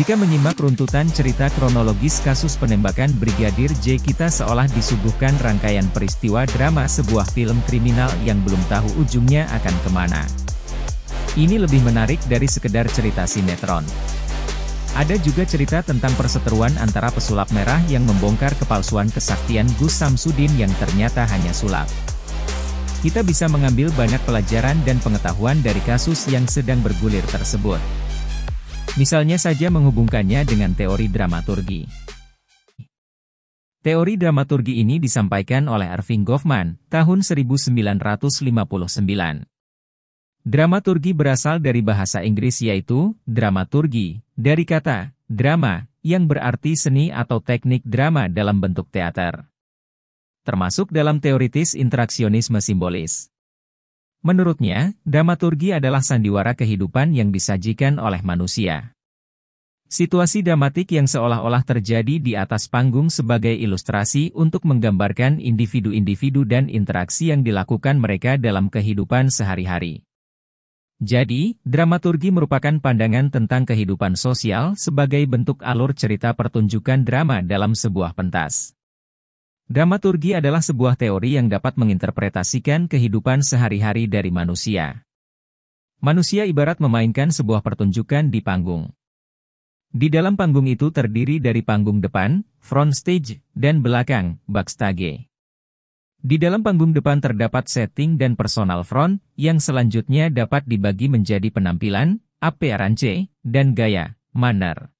Jika menyimak runtutan cerita kronologis kasus penembakan Brigadir J kita seolah disuguhkan rangkaian peristiwa drama sebuah film kriminal yang belum tahu ujungnya akan ke mana. Ini lebih menarik dari sekedar cerita sinetron. Ada juga cerita tentang perseteruan antara pesulap merah yang membongkar kepalsuan kesaktian Gus Samsudin yang ternyata hanya sulap. Kita bisa mengambil banyak pelajaran dan pengetahuan dari kasus yang sedang bergulir tersebut. Misalnya saja menghubungkannya dengan teori dramaturgi. Teori dramaturgi ini disampaikan oleh Irving Goffman, tahun 1959. Dramaturgi berasal dari bahasa Inggris yaitu, dramaturgi, dari kata, drama, yang berarti seni atau teknik drama dalam bentuk teater. Termasuk dalam teoritis interaksionisme simbolis. Menurutnya, dramaturgi adalah sandiwara kehidupan yang disajikan oleh manusia. Situasi dramatik yang seolah-olah terjadi di atas panggung sebagai ilustrasi untuk menggambarkan individu-individu dan interaksi yang dilakukan mereka dalam kehidupan sehari-hari. Jadi, dramaturgi merupakan pandangan tentang kehidupan sosial sebagai bentuk alur cerita pertunjukan drama dalam sebuah pentas. Dramaturgi adalah sebuah teori yang dapat menginterpretasikan kehidupan sehari-hari dari manusia. Manusia ibarat memainkan sebuah pertunjukan di panggung. Di dalam panggung itu terdiri dari panggung depan, front stage, dan belakang, backstage. Di dalam panggung depan terdapat setting dan personal front, yang selanjutnya dapat dibagi menjadi penampilan, appearance, dan gaya, manner.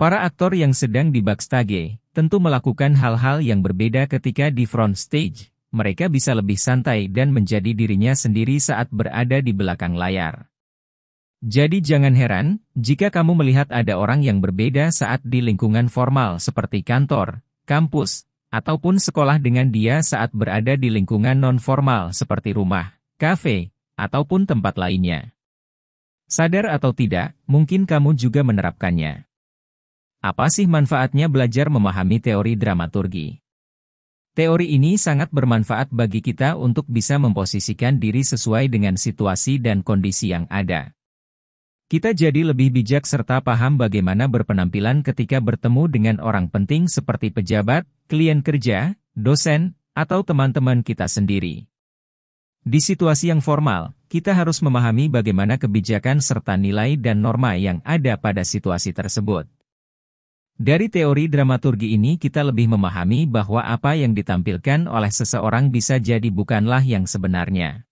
Para aktor yang sedang di backstage, tentu melakukan hal-hal yang berbeda ketika di front stage. Mereka bisa lebih santai dan menjadi dirinya sendiri saat berada di belakang layar. Jadi jangan heran, jika kamu melihat ada orang yang berbeda saat di lingkungan formal seperti kantor, kampus, ataupun sekolah dengan dia saat berada di lingkungan non-formal seperti rumah, kafe, ataupun tempat lainnya. Sadar atau tidak, mungkin kamu juga menerapkannya. Apa sih manfaatnya belajar memahami teori dramaturgi? Teori ini sangat bermanfaat bagi kita untuk bisa memposisikan diri sesuai dengan situasi dan kondisi yang ada. Kita jadi lebih bijak serta paham bagaimana berpenampilan ketika bertemu dengan orang penting seperti pejabat, klien kerja, dosen, atau teman-teman kita sendiri. Di situasi yang formal, kita harus memahami bagaimana kebijakan serta nilai dan norma yang ada pada situasi tersebut. Dari teori dramaturgi ini kita lebih memahami bahwa apa yang ditampilkan oleh seseorang bisa jadi bukanlah yang sebenarnya.